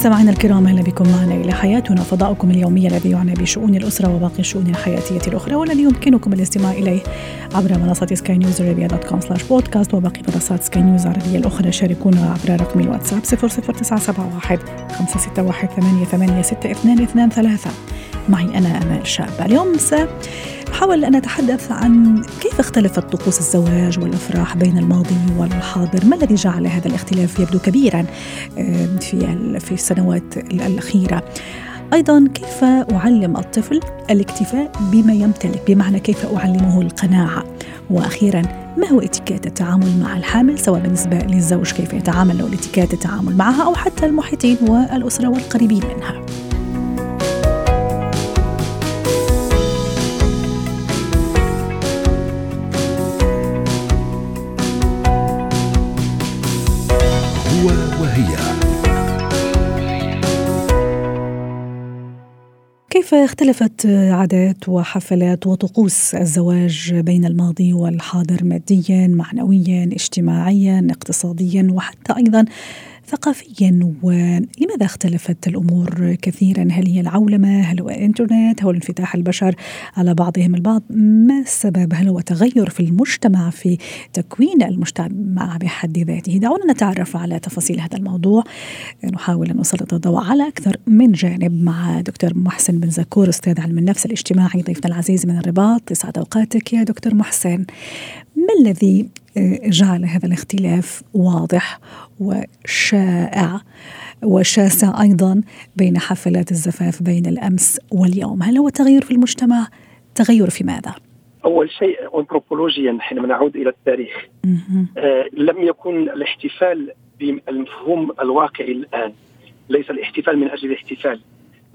مستمعينا الكرام أهلا بكم معنا إلى حياتنا فضاؤكم اليومي الذي يعنى بشؤون الأسرة وباقي الشؤون الحياتية الأخرى والذي يمكنكم الاستماع إليه عبر منصة سكاي نيوز عربية dot com slash podcast وباقي منصات سكاي نيوز العربية الأخرى. شاركونا عبر رقم الواتساب 00971 561 88 معي أنا آمال شابه اليوم نحاول أن نتحدث عن كيف اختلفت طقوس الزواج والأفراح بين الماضي والحاضر. ما الذي جعل هذا الاختلاف يبدو كبيرا في في السنوات الأخيرة؟ أيضا كيف أعلم الطفل الاكتفاء بما يمتلك؟ بمعنى كيف أعلمه القناعة؟ وأخيرا ما هو اتيكيت التعامل مع الحامل سواء بالنسبة للزوج كيف يتعامل أو الاتيكيت التعامل معها أو حتى المحيطين والأسرة والقريبين منها؟ اختلفت عادات وحفلات وطقوس الزواج بين الماضي والحاضر ماديا معنويا اجتماعيا اقتصاديا وحتى أيضا ثقافيا ولماذا اختلفت الأمور كثيرا؟ هل هي العولمة؟ هل هو الإنترنت؟ هل انفتاح البشر على بعضهم البعض؟ ما السبب؟ هل هو تغير في المجتمع في تكوين المجتمع بحد ذاته؟ دعونا نتعرف على تفاصيل هذا الموضوع نحاول أن نسلط الضوء على أكثر من جانب مع دكتور محسن بن زكور أستاذ علم النفس الاجتماعي ضيفنا العزيز من الرباط يسعد أوقاتك يا دكتور محسن ما الذي جعل هذا الاختلاف واضح وشائع وشاسع أيضا بين حفلات الزفاف بين الأمس واليوم، هل هو تغير في المجتمع؟ تغير في ماذا؟ أول شيء انثروبولوجيا حينما نعود إلى التاريخ آه لم يكن الاحتفال بالمفهوم الواقعي الآن ليس الاحتفال من أجل الاحتفال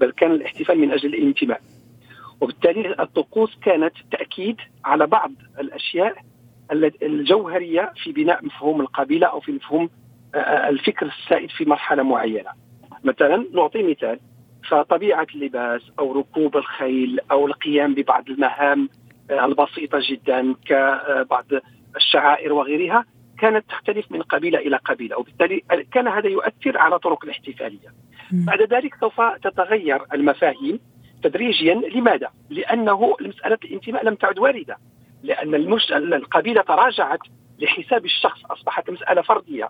بل كان الاحتفال من أجل الانتماء وبالتالي الطقوس كانت تأكيد على بعض الأشياء الجوهرية في بناء مفهوم القبيلة أو في مفهوم آه، آه، الفكر السائد في مرحلة معينة. مثلا نعطي مثال فطبيعة اللباس أو ركوب الخيل أو القيام ببعض المهام آه، البسيطة جدا كبعض الشعائر وغيرها كانت تختلف من قبيلة إلى قبيلة وبالتالي كان هذا يؤثر على طرق الاحتفالية. بعد ذلك سوف تتغير المفاهيم تدريجيا لماذا؟ لأنه مساله الانتماء لم تعد واردة لأن المش... القبيلة تراجعت لحساب الشخص أصبحت مسألة فردية.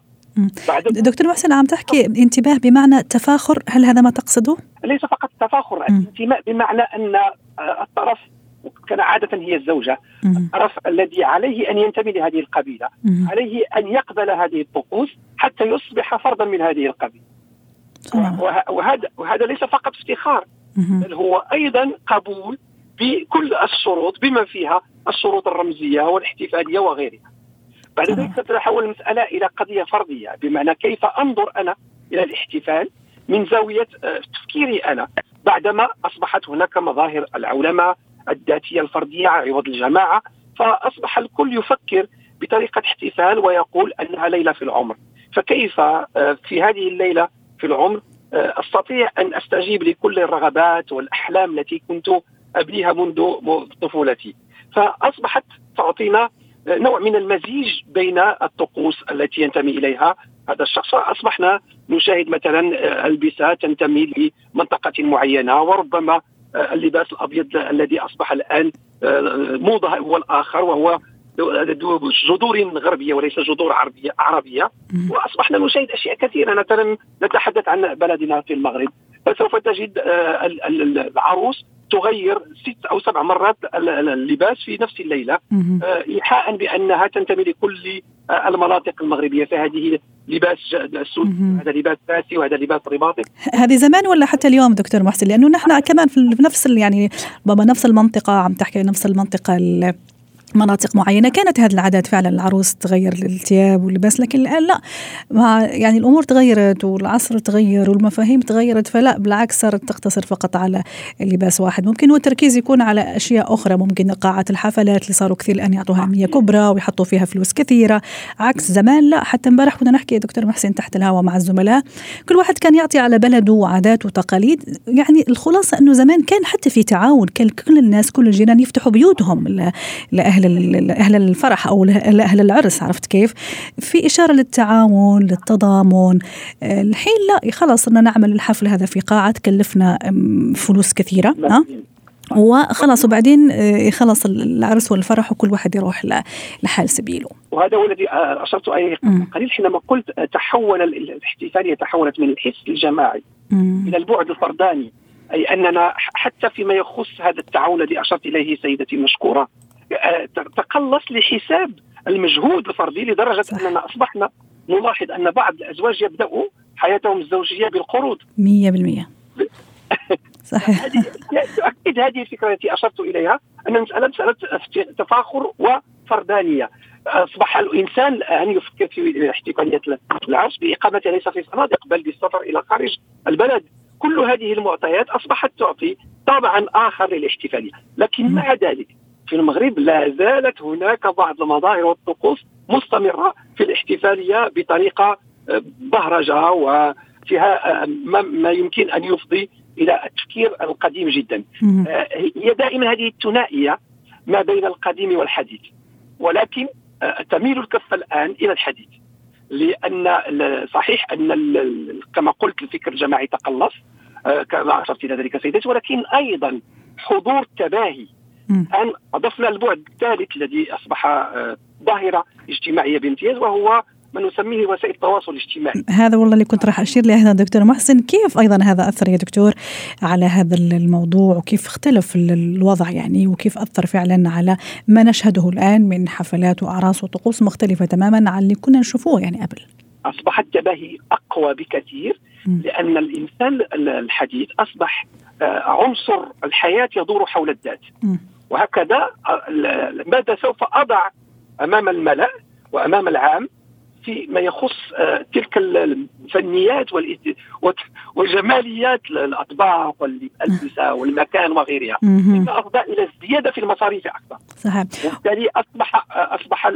بعد دكتور محسن عم تحكي انتباه بمعنى تفاخر هل هذا ما تقصده؟ ليس فقط تفاخر الانتماء بمعنى أن الطرف كان عادة هي الزوجة الطرف الذي عليه أن ينتمي لهذه القبيلة عليه أن يقبل هذه الطقوس حتى يصبح فردا من هذه القبيلة. وهذا وهذا ليس فقط افتخار بل هو أيضا قبول بكل الشروط بما فيها الشروط الرمزية والاحتفالية وغيرها. بعد ذلك تتحول المساله إلى قضية فردية بمعنى كيف أنظر أنا إلى الاحتفال من زاوية آه، تفكيري أنا بعدما أصبحت هناك مظاهر العولمه الذاتية الفردية عوض الجماعة فأصبح الكل يفكر بطريقة احتفال ويقول أنها ليلة في العمر فكيف آه، في هذه الليلة في العمر آه، أستطيع أن أستجيب لكل الرغبات والأحلام التي كنت أبنيها منذ طفولتي. فأصبحت تعطينا نوع من المزيج بين الطقوس التي ينتمي إليها هذا الشخص. اصبحنا نشاهد مثلا ألبسة تنتمي لمنطقة معينة وربما اللباس الأبيض الذي أصبح الآن موضة هو الآخر وهو جذور غربية وليس جذور عربية عربية. وأصبحنا نشاهد أشياء كثيرة. مثلا نتحدث عن بلدنا في المغرب. فسوف تجد العروس تغير ست أو سبع مرات اللباس في نفس الليلة. آه، إيحاء بأنها تنتمي لكل آه، المناطق المغربية. فهذه لباس السود هذا لباس فاسي وهذا لباس رباطي. هذه زمان ولا حتى اليوم دكتور محسن؟ لأنه نحن كمان في نفس يعني بابا نفس المنطقة عم تحكي نفس المنطقة مناطق معينة كانت هذه العادات فعلا العروس تغير الثياب واللباس لكن الآن لا. مع يعني الأمور تغيرت والعصر تغير والمفاهيم تغيرت فلا بالعكس صارت تقتصر فقط على اللباس واحد. ممكن والتركيز يكون على أشياء أخرى ممكن قاعات الحفلات اللي صاروا كثير الآن يعطوها أهمية كبرى ويحطوا فيها فلوس كثيرة. عكس زمان لا حتى امبارح كنا نحكي يا دكتور محسن تحت الهواء مع الزملاء كل واحد كان يعطي على بلده وعادات وتقاليد. يعني الخلاصة أنه زمان كان حتى في تعاون كان كل الناس كل الجيران يفتحوا بيوتهم لأهل أهل الفرح أو أهل العرس عرفت كيف؟ في إشارة للتعاون للتضامن. الحين لا خلاص صرنا نعمل الحفل هذا في قاعه تكلفنا فلوس كثيرة ها؟ وخلاص وبعدين آه، خلص العرس والفرح وكل واحد يروح لحال سبيله. وهذا هو الذي آه، أشرت إليه قليل حينما قلت آه، تحول الاحتفالية تحولت من الحس الجماعي إلى البعد الفرداني. أي أننا حتى فيما يخص هذا التعاون الذي أشرت إليه سيدتي المشكورة تقلص لحساب المجهود الفردي لدرجة. أننا أصبحنا نلاحظ أن بعض الأزواج يبدأوا حياتهم الزوجية بالقروض. 100% صحيح. أكيد هذه الفكرة التي أشرت إليها أن المساله مسألة تفاخر وفردانية. أصبح الإنسان أن يفكر في احتفاليه العرس باقامتها ليس في صنادق بل بالسفر إلى خارج البلد. كل هذه المعطيات أصبحت تعطي طابعا آخر للاحتفاليه لكن مع ذلك في المغرب لا زالت هناك بعض المظاهر والطقوس مستمرة في الاحتفالية بطريقة آه، بهرجة وفيها آه، ما يمكن أن يفضي إلى التفكير القديم جدا. آه، هي دائما هذه الثنائية ما بين القديم والحديث ولكن تميل الكفه الآن إلى الحديث لأن صحيح أن كما قلت الفكر الجماعي تقلص كما أشرت إلى ذلك سيدتي ولكن أيضا حضور تباهي الان أضفنا البعد الثالث الذي أصبح آه، ظاهرة اجتماعية بامتياز وهو ما نسميه وسائل التواصل الاجتماعي. هذا والله اللي كنت راح أشير له دكتور محسن كيف أيضا هذا أثر يا دكتور على هذا الموضوع وكيف اختلف الوضع يعني وكيف أثر فعلا على ما نشهده الآن من حفلات وأعراس وطقوس مختلفة تماما عن اللي كنا نشوفوه يعني قبل؟ اصبح التباهي أقوى بكثير لأن الإنسان الحديث أصبح آه، عنصر الحياة يدور حول الذات. وهكذا ماذا سوف أضع أمام الملأ وأمام العام فيما يخص آه، تلك الفنيات وجماليات الأطباق والالبسه والمكان وغيرها. مما افضى إلى الزياده في المصاريف أكثر صحيح. وبالتالي أصبح أصبح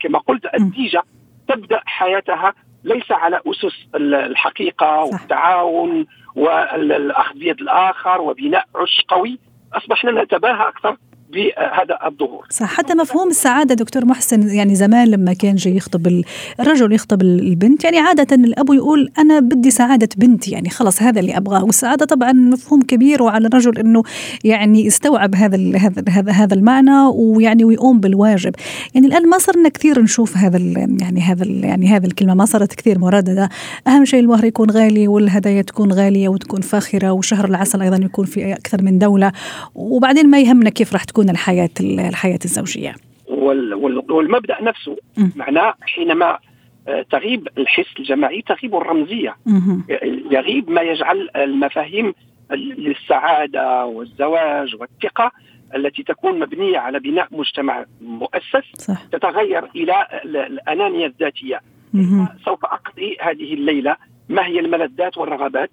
كما قلت النتيجة تبدأ حياتها ليس على أسس الحقيقة والتعاون والاخذ بيد الآخر وبناء عش قوي. أصبحنا نتباهى أكثر. بهذا الظهور. صح حتى مفهوم السعادة دكتور محسن يعني زمان لما كان جاي يخطب الرجل يخطب البنت يعني عادة الأب يقول أنا بدي سعادة بنتي يعني خلص هذا اللي أبغاه. والسعادة طبعا مفهوم كبير وعلى الرجل إنه يعني يستوعب هذا هذا هذا هذا المعنى ويعني ويقوم بالواجب. يعني الآن ما صرنا كثير نشوف هذا يعني هذا يعني هذه الكلمة ما صارت كثير مرددة. أهم شيء المهر يكون غالي والهدايا تكون غالية وتكون فاخرة وشهر العسل أيضا يكون في أكثر من دولة وبعدين ما يهمنا كيف راح تكون تكون الحياة الحياة الزوجية. والمبدأ نفسه معناه حينما آه، تغيب الحس الجماعي تغيب الرمزية. يغيب ما يجعل المفاهيم للسعادة والزواج والثقة التي تكون مبنية على بناء مجتمع مؤسس صح. تتغير إلى الأنانية الذاتية. سوف أقضي هذه الليلة ما هي الملذات والرغبات؟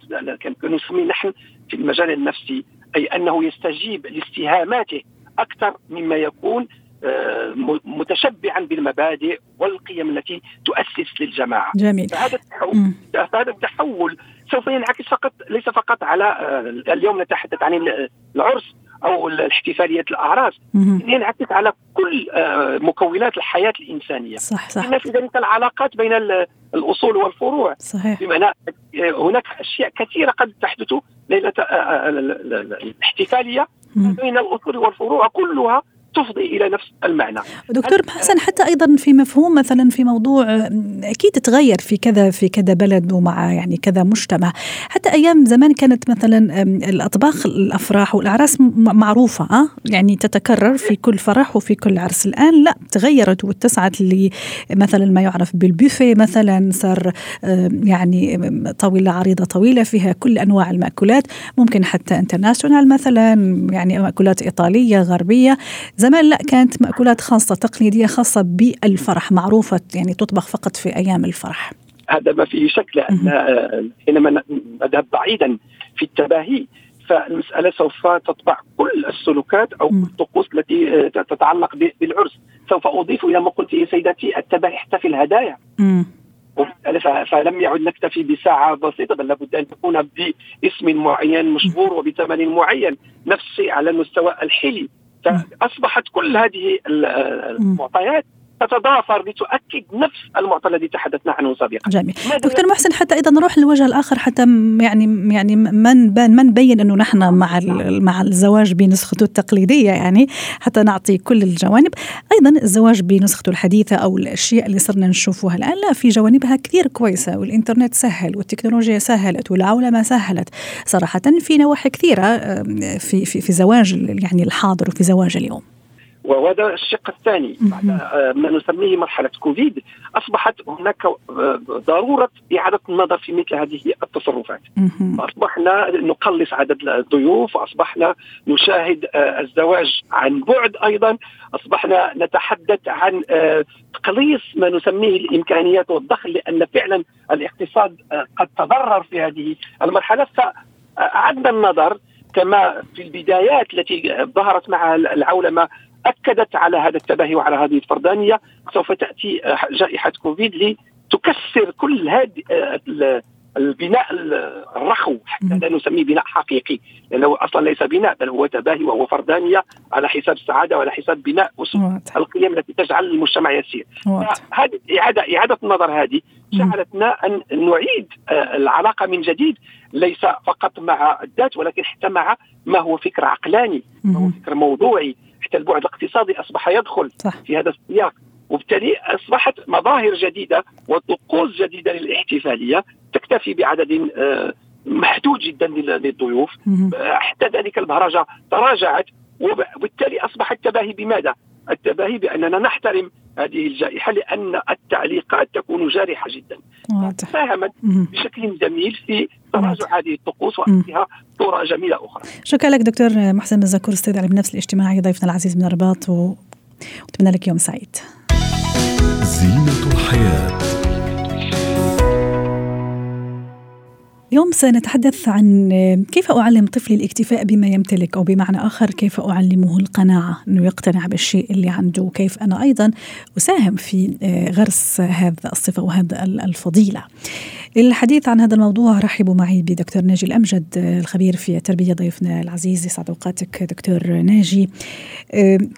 نسمي نحن في المجال النفسي أي أنه يستجيب لاستهاماته أكثر مما يكون آه، متشبعا بالمبادئ والقيم التي تؤسس للجماعة. جميل. فهذا التحول هذا التحول سوف ينعكس فقط ليس فقط على آه، اليوم نتحدث عن العرس أو الاحتفالية الأعراس ينعكس على كل آه، مكونات الحياة الإنسانية. صح صح. في ذلك العلاقات بين الأصول والفروع. صحيح. بمعنى هناك أشياء كثيرة قد تحدث ليلة الاحتفالية بين الأصول والفروع كلها تفضي إلى نفس المعنى. دكتور حسن حتى أيضا في مفهوم مثلا في موضوع أكيد تغير في كذا في كذا بلد ومع يعني كذا مجتمع. حتى أيام زمان كانت مثلا الأطباق الأفراح والأعراس معروفة أه؟ يعني تتكرر في كل فرح وفي كل عرس. الآن لا تغيرت واتسعت مثلا ما يعرف بالبوفيه مثلا صار يعني طاولة عريضة طويلة فيها كل أنواع المأكولات. ممكن حتى انترناشونال مثلا يعني مأكولات إيطالية غربية. زمان لا كانت مأكولات خاصة تقليدية خاصة بالفرح معروفة يعني تطبخ فقط في أيام الفرح. هذا ما فيه شك لأن حينما نذهب بعيدا في التباهي فالمسألة سوف تطبع كل السلوكات أو الطقوس التي تتعلق بالعرس. سوف أضيف إلى ما قلت يا سيدتي التباهي حتى في الهدايا. فلم يعد نكتفي بساعة بسيطة بل لابد أن تكون باسم معين مشهور وبثمن معين نفس الشيء على المستوى الحلي. فأصبحت كل هذه المعطيات تتضافر لتؤكد نفس المعطى الذي تحدثنا عنه سابقا. جميل. دكتور محسن حتى أيضا نروح للوجه الآخر حتى يعني يعني من من نبين أنه نحن مع مع الزواج بنسخته التقليدية يعني حتى نعطي كل الجوانب. أيضا الزواج بنسخته الحديثة أو الأشياء اللي صرنا نشوفها الآن لا في جوانبها كثير كويسة والإنترنت سهل والتكنولوجيا سهلت والعولمة سهلت. صراحة في نواحي كثيرة في في في زواج يعني الحاضر وفي زواج اليوم. وهذا الشق الثاني. بعد آه، ما نسميه مرحلة كوفيد أصبحت هناك آه، ضرورة إعادة النظر في مثل هذه التصرفات. اصبحنا نقلص عدد الضيوف واصبحنا نشاهد آه، الزواج عن بعد أيضا أصبحنا نتحدث عن تقليص ما نسميه الإمكانيات والدخل لأن فعلا الاقتصاد قد تضرر في هذه المرحلة. فاعدنا النظر كما في البدايات التي ظهرت مع العولمة أكدت على هذا التباهي وعلى هذه الفردانية. سوف تأتي جائحة كوفيد لتكسر كل هذه البناء الرخو حتى لا نسميه بناء حقيقي. لأنه أصلا ليس بناء بل هو تباهي وهو فردانية على حساب السعاده وعلى حساب بناء القيم التي تجعل المجتمع يسير. هذه إعادة إعادة النظر هذه جعلتنا أن نعيد آه، العلاقة من جديد ليس فقط مع الذات ولكن حتى مع ما هو فكر عقلاني ما هو فكر موضوعي حتى البعد الاقتصادي أصبح يدخل صح. في هذا السياق وبالتالي أصبحت مظاهر جديدة وطقوس جديدة للاحتفالية تكتفي بعدد آه، محدود جدا للضيوف حتى ذلك البهرجه تراجعت وبالتالي أصبح التباهي بماذا؟ التباهي بأننا نحترم هذه الجائحة لأن التعليقات تكون جارحة جدا. ساهمت بشكل جميل في تراجع هذه الطقوس واعطيها صوره جميلة أخرى. شكرا لك دكتور محسن الزكور أستاذ علم النفس الاجتماعي ضيفنا العزيز من الرباط واتمنى لك يوم سعيد. زينة الحياة اليوم سنتحدث عن كيف أعلم طفلي الاكتفاء بما يمتلك؟ أو بمعنى آخر كيف أعلمه القناعة؟ أنه يقتنع بالشيء اللي عنده وكيف أنا أيضا أساهم في غرس هذا الصفة وهذا الفضيلة. للحديث عن هذا الموضوع رحبوا معي بدكتور ناجي الأمجد الخبير في التربية ضيفنا العزيز يسعد أوقاتك دكتور ناجي.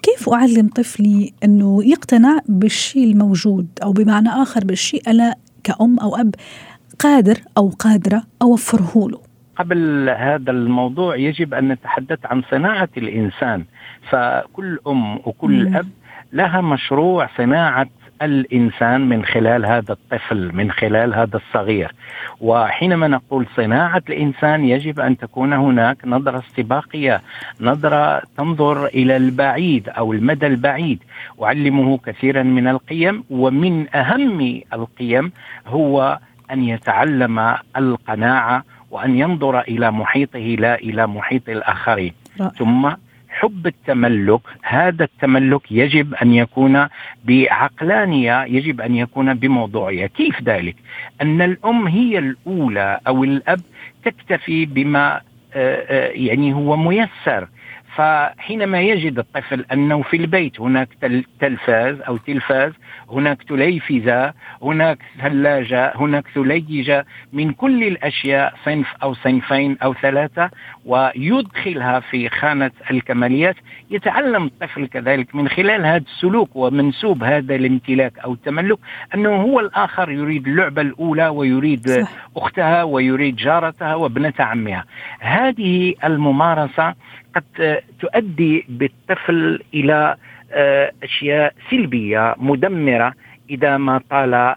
كيف أعلم طفلي أنه يقتنع بالشيء الموجود؟ أو بمعنى آخر بالشيء أنا كأم أو أب؟ قادر أو قادرة أوفره له. قبل هذا الموضوع يجب أن نتحدث عن صناعة الإنسان. فكل أم وكل مم. أب لها مشروع صناعة الإنسان من خلال هذا الطفل من خلال هذا الصغير. وحينما نقول صناعة الإنسان يجب أن تكون هناك نظرة استباقية نظرة تنظر إلى البعيد أو المدى البعيد. أعلمه كثيرا من القيم ومن أهم القيم هو أن يتعلم القناعة وأن ينظر إلى محيطه لا إلى محيط الاخرين. ثم حب التملك هذا التملك يجب أن يكون بعقلانية يجب أن يكون بموضوعية. كيف ذلك؟ أن الأم هي الأولى أو الأب تكتفي بما آه، آه، يعني هو ميسر. فحينما يجد الطفل أنه في البيت هناك تلفاز أو تلفاز هناك تليفزة هناك ثلاجة هناك ثليجة من كل الأشياء صنف أو صنفين أو ثلاثة ويدخلها في خانة الكماليات يتعلم الطفل كذلك من خلال هذا السلوك ومنسوب هذا الامتلاك أو التملك أنه هو الآخر يريد اللعبة الأولى ويريد صح. أختها ويريد جارتها وابنه عمها هذه الممارسة قد تؤدي بالطفل إلى آه، أشياء سلبية مدمرة إذا ما طال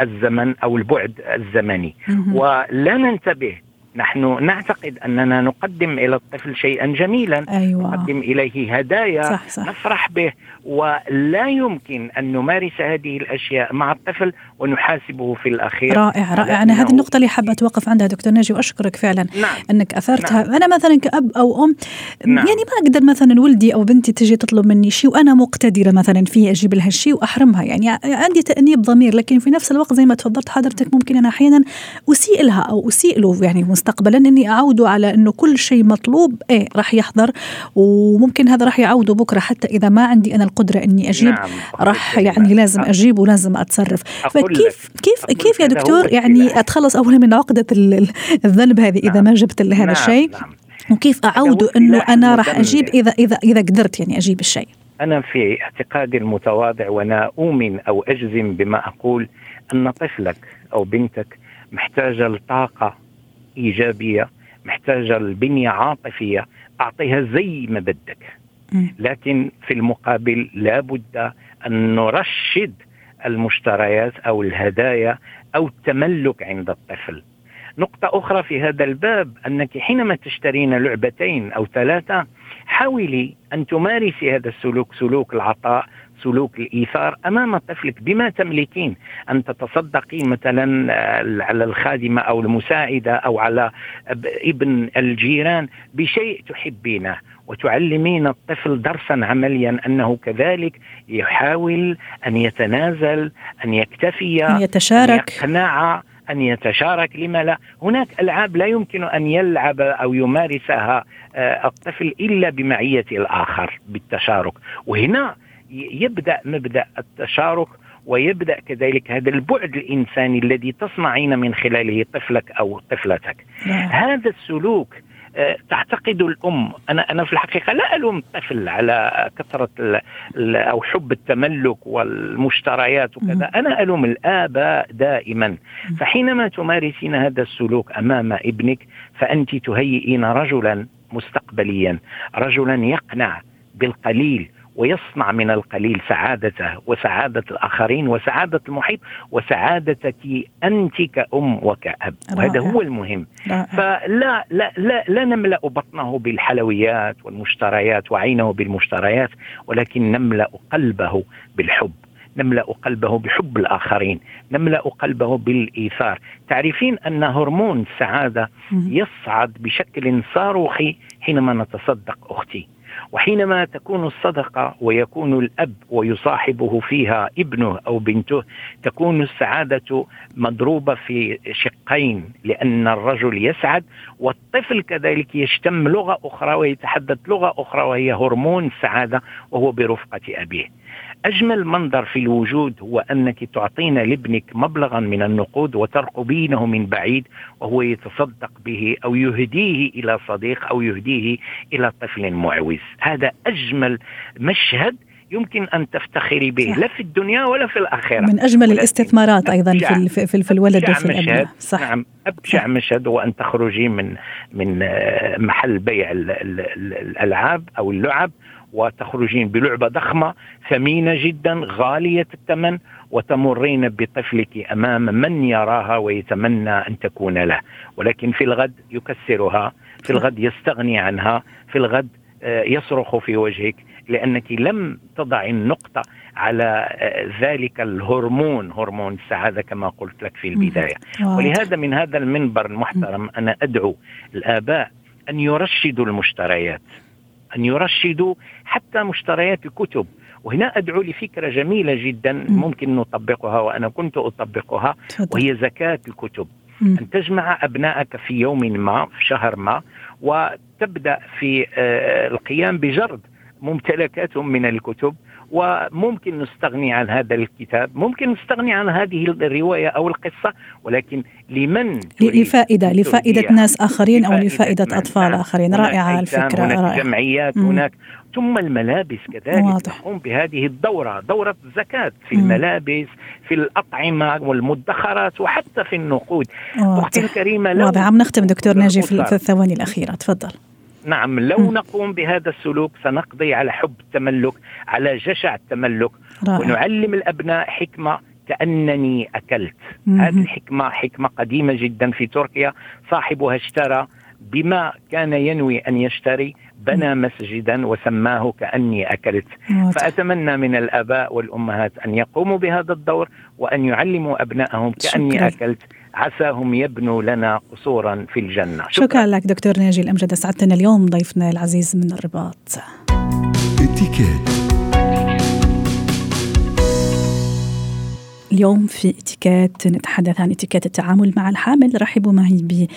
الزمن أو البعد الزمني. ولا ننتبه نحن نعتقد أننا نقدم إلى الطفل شيئا جميلا أيوة. نقدم إليه هدايا صح صح. نفرح به ولا يمكن أن نمارس هذه الأشياء مع الطفل ونحاسبه في الأخير رائع رائع أنا هذه النقطة اللي حابة اتوقف عندها دكتور ناجي وأشكرك فعلا نعم. أنك أثرتها نعم. أنا مثلا كأب أو أم نعم. يعني ما أقدر مثلا ولدي أو بنتي تجي تطلب مني شيء وأنا مقتدرة مثلا في أجيب لها الشيء وأحرمها يعني عندي تأنيب ضمير لكن في نفس الوقت زي ما تفضلت حضرتك ممكن أنا أحيانا أسيء لها أو أسيء له يعني مستقبلا إني اعوده على إنه كل شيء مطلوب إيه راح يحضر وممكن هذا راح يعوده بكرة حتى إذا ما عندي أنا القدرة إني أجيب نعم. راح يعني لازم أجيب ولازم أتصرف فكيف كيف كيف يا دكتور يعني أتخلص اولا من عقدة الذنب هذه إذا ما جبت هذا نعم. الشيء نعم. وكيف أعوده إنه أنا راح أجيب اذا اذا إذا قدرت يعني أجيب الشيء أنا في اعتقادي المتواضع وأنا أؤمن أو أجزم بما أقول أن طفلك أو بنتك محتاجة لطاقة إيجابية محتاجة لبنية عاطفية أعطيها زي ما بدك. لكن في المقابل لابد أن نرشد المشتريات أو الهدايا أو التملك عند الطفل. نقطة أخرى في هذا الباب أنك حينما تشترين لعبتين أو ثلاثة حاولي أن تمارسي هذا السلوك سلوك العطاء سلوك الإيثار أمام طفلك بما تملكين؟ أن تتصدقي مثلا على الخادمة أو المساعدة أو على ابن الجيران بشيء تحبينه وتعلمين الطفل درسا عمليا أنه كذلك يحاول أن يتنازل أن يكتفي أن يتشارك. أن يقنع أن يتشارك. لما لا؟ هناك ألعاب لا يمكن أن يلعب أو يمارسها الطفل إلا بمعية الآخر بالتشارك. وهنا يبدأ مبدأ التشارك ويبدأ كذلك هذا البعد الإنساني الذي تصنعين من خلاله طفلك أو طفلتك. نعم. هذا السلوك تعتقد الأم أنا أنا في الحقيقة لا ألوم الطفل على كثرة ال ال أو حب التملك والمشتريات وكذا. أنا ألوم الآباء دائما. فحينما تمارسين هذا السلوك أمام ابنك فأنت تهيئين رجلا مستقبليا رجلا يقنع بالقليل ويصنع من القليل سعادته وسعادة الآخرين وسعادة المحيط وسعادتك أنت كأم وكأب. وهذا هو المهم. رائع. فلا لا, لا, لا نملأ بطنه بالحلويات والمشتريات وعينه بالمشتريات ولكن نملأ قلبه بالحب. نملأ قلبه بحب الآخرين. نملأ قلبه بالإيثار. تعرفين أن هرمون السعادة يصعد بشكل صاروخي حينما نتصدق أختي. وحينما تكون الصدقة ويكون الأب ويصاحبه فيها ابنه أو بنته تكون السعادة مضروبة في شقين لأن الرجل يسعد والطفل كذلك يشتم لغة أخرى ويتحدث لغة أخرى وهي هرمون السعادة وهو برفقة أبيه. أجمل منظر في الوجود هو أنك تعطين لابنك مبلغا من النقود وترقبينه من بعيد وهو يتصدق به أو يهديه إلى صديق أو يهديه إلى طفل معوز هذا أجمل مشهد يمكن أن تفتخري به صح. لا في الدنيا ولا في الآخرة من أجمل الاستثمارات أيضا في في, في الولد وفي الأبناء صح نعم أبشع صح. مشهد هو أن تخرجي من من محل بيع الألعاب أو اللعب وتخرجين بلعبة ضخمة ثمينة جدا غالية الثمن وتمرين بطفلك أمام من يراها ويتمنى أن تكون له. ولكن في الغد يكسرها في الغد يستغني عنها في الغد يصرخ في وجهك لأنك لم تضع النقطة على ذلك الهرمون هرمون السعادة كما قلت لك في البداية. ولهذا من هذا المنبر المحترم أنا أدعو الآباء أن يرشدوا المشتريات. أن يرشدوا حتى مشتريات الكتب. وهنا أدعو لفكرة جميلة جدا ممكن نطبقها وأنا كنت أطبقها وهي زكاة الكتب. أن تجمع أبنائك في يوم ما في شهر ما وتبدأ في القيام بجرد ممتلكاتهم من الكتب. وممكن نستغني عن هذا الكتاب ممكن نستغني عن هذه الرواية أو القصة ولكن لمن لفائدة لفائدة ناس آخرين أو لفائدة أطفال آخرين. رائعة الفكرة هناك رائعة. جمعيات مم. هناك ثم الملابس كذلك. تقوم بهذه الدورة دورة الزكاة في مم. الملابس في الأطعمة والمدخرات وحتى في النقود. أختي الكريمة واضح. عم نختم دكتور ناجي في الثواني الأخيرة. تفضل. نعم لو نقوم بهذا السلوك سنقضي على حب التملك على جشع التملك رائع. ونعلم الأبناء حكمة كأنني أكلت. هذه الحكمة حكمة قديمة جدا في تركيا صاحبها اشترى بما كان ينوي أن يشتري بنى مسجدا وسماه كأني أكلت. فأتمنى من الآباء والأمهات أن يقوموا بهذا الدور وأن يعلموا أبنائهم كأني شكرا. أكلت. عساهم يبنوا لنا قصورا في الجنة. شكرا, شكرا لك دكتور ناجي. الأمجد سعدتنا اليوم ضيفنا العزيز من الرباط. اليوم في اتيكيت نتحدث عن اتيكيت التعامل مع الحامل. رحبوا معي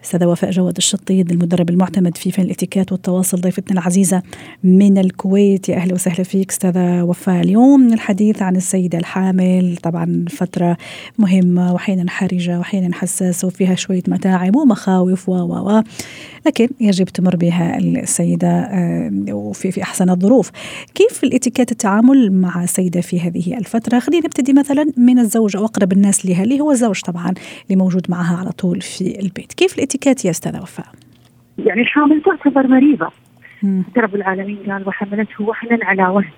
بأستاذة وفاء جواد الشطيد المدرب المعتمد في فن الاتيكيت والتواصل ضيفتنا العزيزة من الكويت. يا أهلا وسهلا فيك أستاذة وفاء. اليوم الحديث عن السيدة الحامل طبعا فترة مهمة وأحيانا حرجة وأحيانا حساسة وفيها شوية متاعب ومخاوف و و لكن يجب تمر بها السيدة آه، وفي في أحسن الظروف. كيف الاتيكيت التعامل مع السيدة في هذه الفترة؟ خلينا نبتدي مثلا من الزوج أو أقرب الناس لها اللي هو الزوج طبعا اللي موجود معها على طول في البيت. كيف الاتيكيت يا أستاذة وفاء؟ يعني الحامل تعتبر مريضة. رب العالمين قال وحملته وحنا على وهن.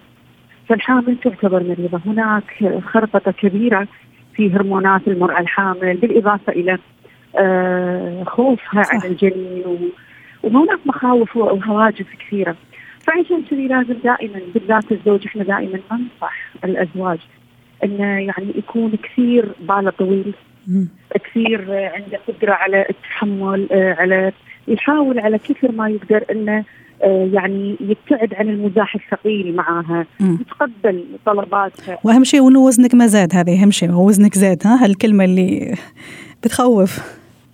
فالحامل تعتبر مريضة. هناك خربطة كبيرة في هرمونات المرأة الحامل بالإضافة إلى آه خوفها صح. على الجنين وهناك مخاوف وهواجس كثيرة. فعشان كذي لازم دائما بالذات الزوج إحنا دائما ننصح الأزواج إنه يعني يكون كثير باله طويل. كثير عنده قدرة على التحمل آه، على يحاول على كثر ما يقدر إنه آه، يعني يبتعد عن المزاح الثقيل معها يتقبل طلباتها. وأهم شيء انه وزنك ما زاد هذه أهم شيء وزنك زاد ها؟ هالكلمة اللي بتخوف.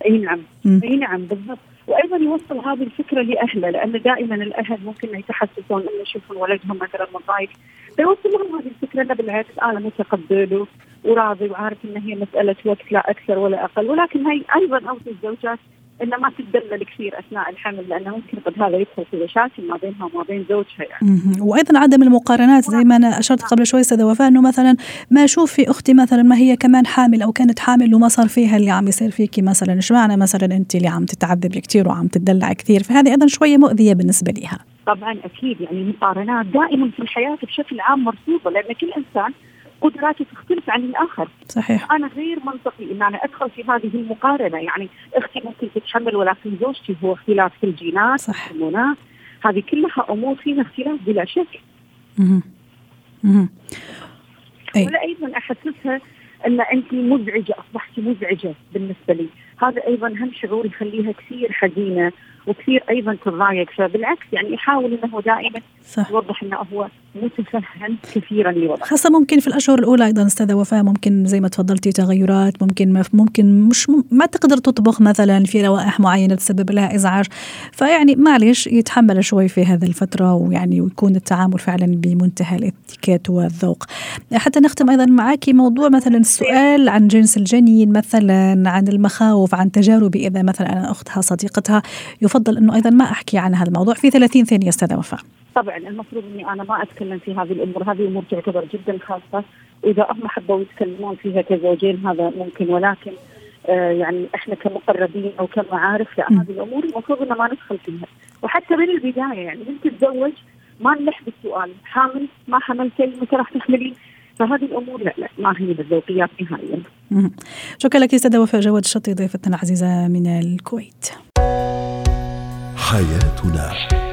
أي نعم. أي نعم بالضبط. وأيضا يوصل هذه الفكرة لأهله لأن دائما الأهل ممكن يتحسسون إنه يشوفون ولدهم مثلا متضايق فيوصل لهم هذه الفكرة انه بالعكس. أنا متقبل وراضي وعارف إن هي مسألة وقت لا أكثر ولا أقل ولكن هي أيضا اوصي الزوجات انه ما تتدلل كثير أثناء الحمل لأنه ممكن قد هذا يدخل في مشاكل ما بينها وما بين زوجها يعني. وأيضا عدم المقارنات زي ما أنا أشرت قبل شوي أستاذة وفاء إنه مثلا ما أشوف في أختي مثلا ما هي كمان حامل أو كانت حامل وما صار فيها اللي عم يصير فيكي مثلا. إيش معنى مثلا أنت اللي عم تتعذبي كثير وعم تدلع كثير؟ فهذه أيضا شوية مؤذية بالنسبة لها. طبعا أكيد يعني المقارنات دائما في الحياة بشكل عام مرفوضه لأن كل إنسان قدراته تختلف عن الآخر. صحيح. أنا غير منطقي إن أنا أدخل في هذه المقارنة. يعني أختي ممكن تتحمل ولكن زوجتي هو اختلاف في الجينات صح. الهرمونات. هذه كلها أمور فيها اختلاف بلا شك. أها أها ولا أيضا أحسسها أن أنت مزعجة أصبحتي مزعجة بالنسبة لي. هذا أيضا هم شعور يخليها كثير حزينة. وكثير أيضا تتضايق فبالعكس يعني يحاول إنه دائما صح. يوضح إنه هو متفهم كثيرا لوضعه خاصة ممكن في الأشهر الأولى أيضا أستاذة وفاء ممكن زي ما تفضلتي تغيرات ممكن ما ممكن مش ما تقدر تطبخ مثلا في روائح معينة تسبب لها إزعاج. فيعني معلش يتحمل شوي في هذه الفترة ويعني ويكون التعامل فعلا بمنتهى الاتيكيت والذوق. حتى نختم أيضا معك موضوع مثلا السؤال عن جنس الجنين مثلا عن المخاوف عن تجاربي إذا مثلا أنا اختها صديقتها. يفضل أنه أيضا ما أحكي عن هذا الموضوع في 30 ثانية أستاذة وفاء. طبعا المفروض إني أنا ما أتكلم في هذه الأمور، هذه أمور تعتبر جدا خاصة، وإذا هم حبوا يتكلمون فيها كزوجين هذا ممكن ولكن آه يعني إحنا كمقربين أو كمعارف لا هذه الأمور المفروض ان ما ندخل فيها، وحتى من البداية يعني من تتزوج ما نلح بالسؤال. حامل؟ ما حملتي متى راح تحملين؟ فهذه الأمور لا لا ما هي بالذوقيات نهائيا. شكرا لك استاذه وفاء جواد الشطي ضيفتنا العزيزة من الكويت. حياتنا.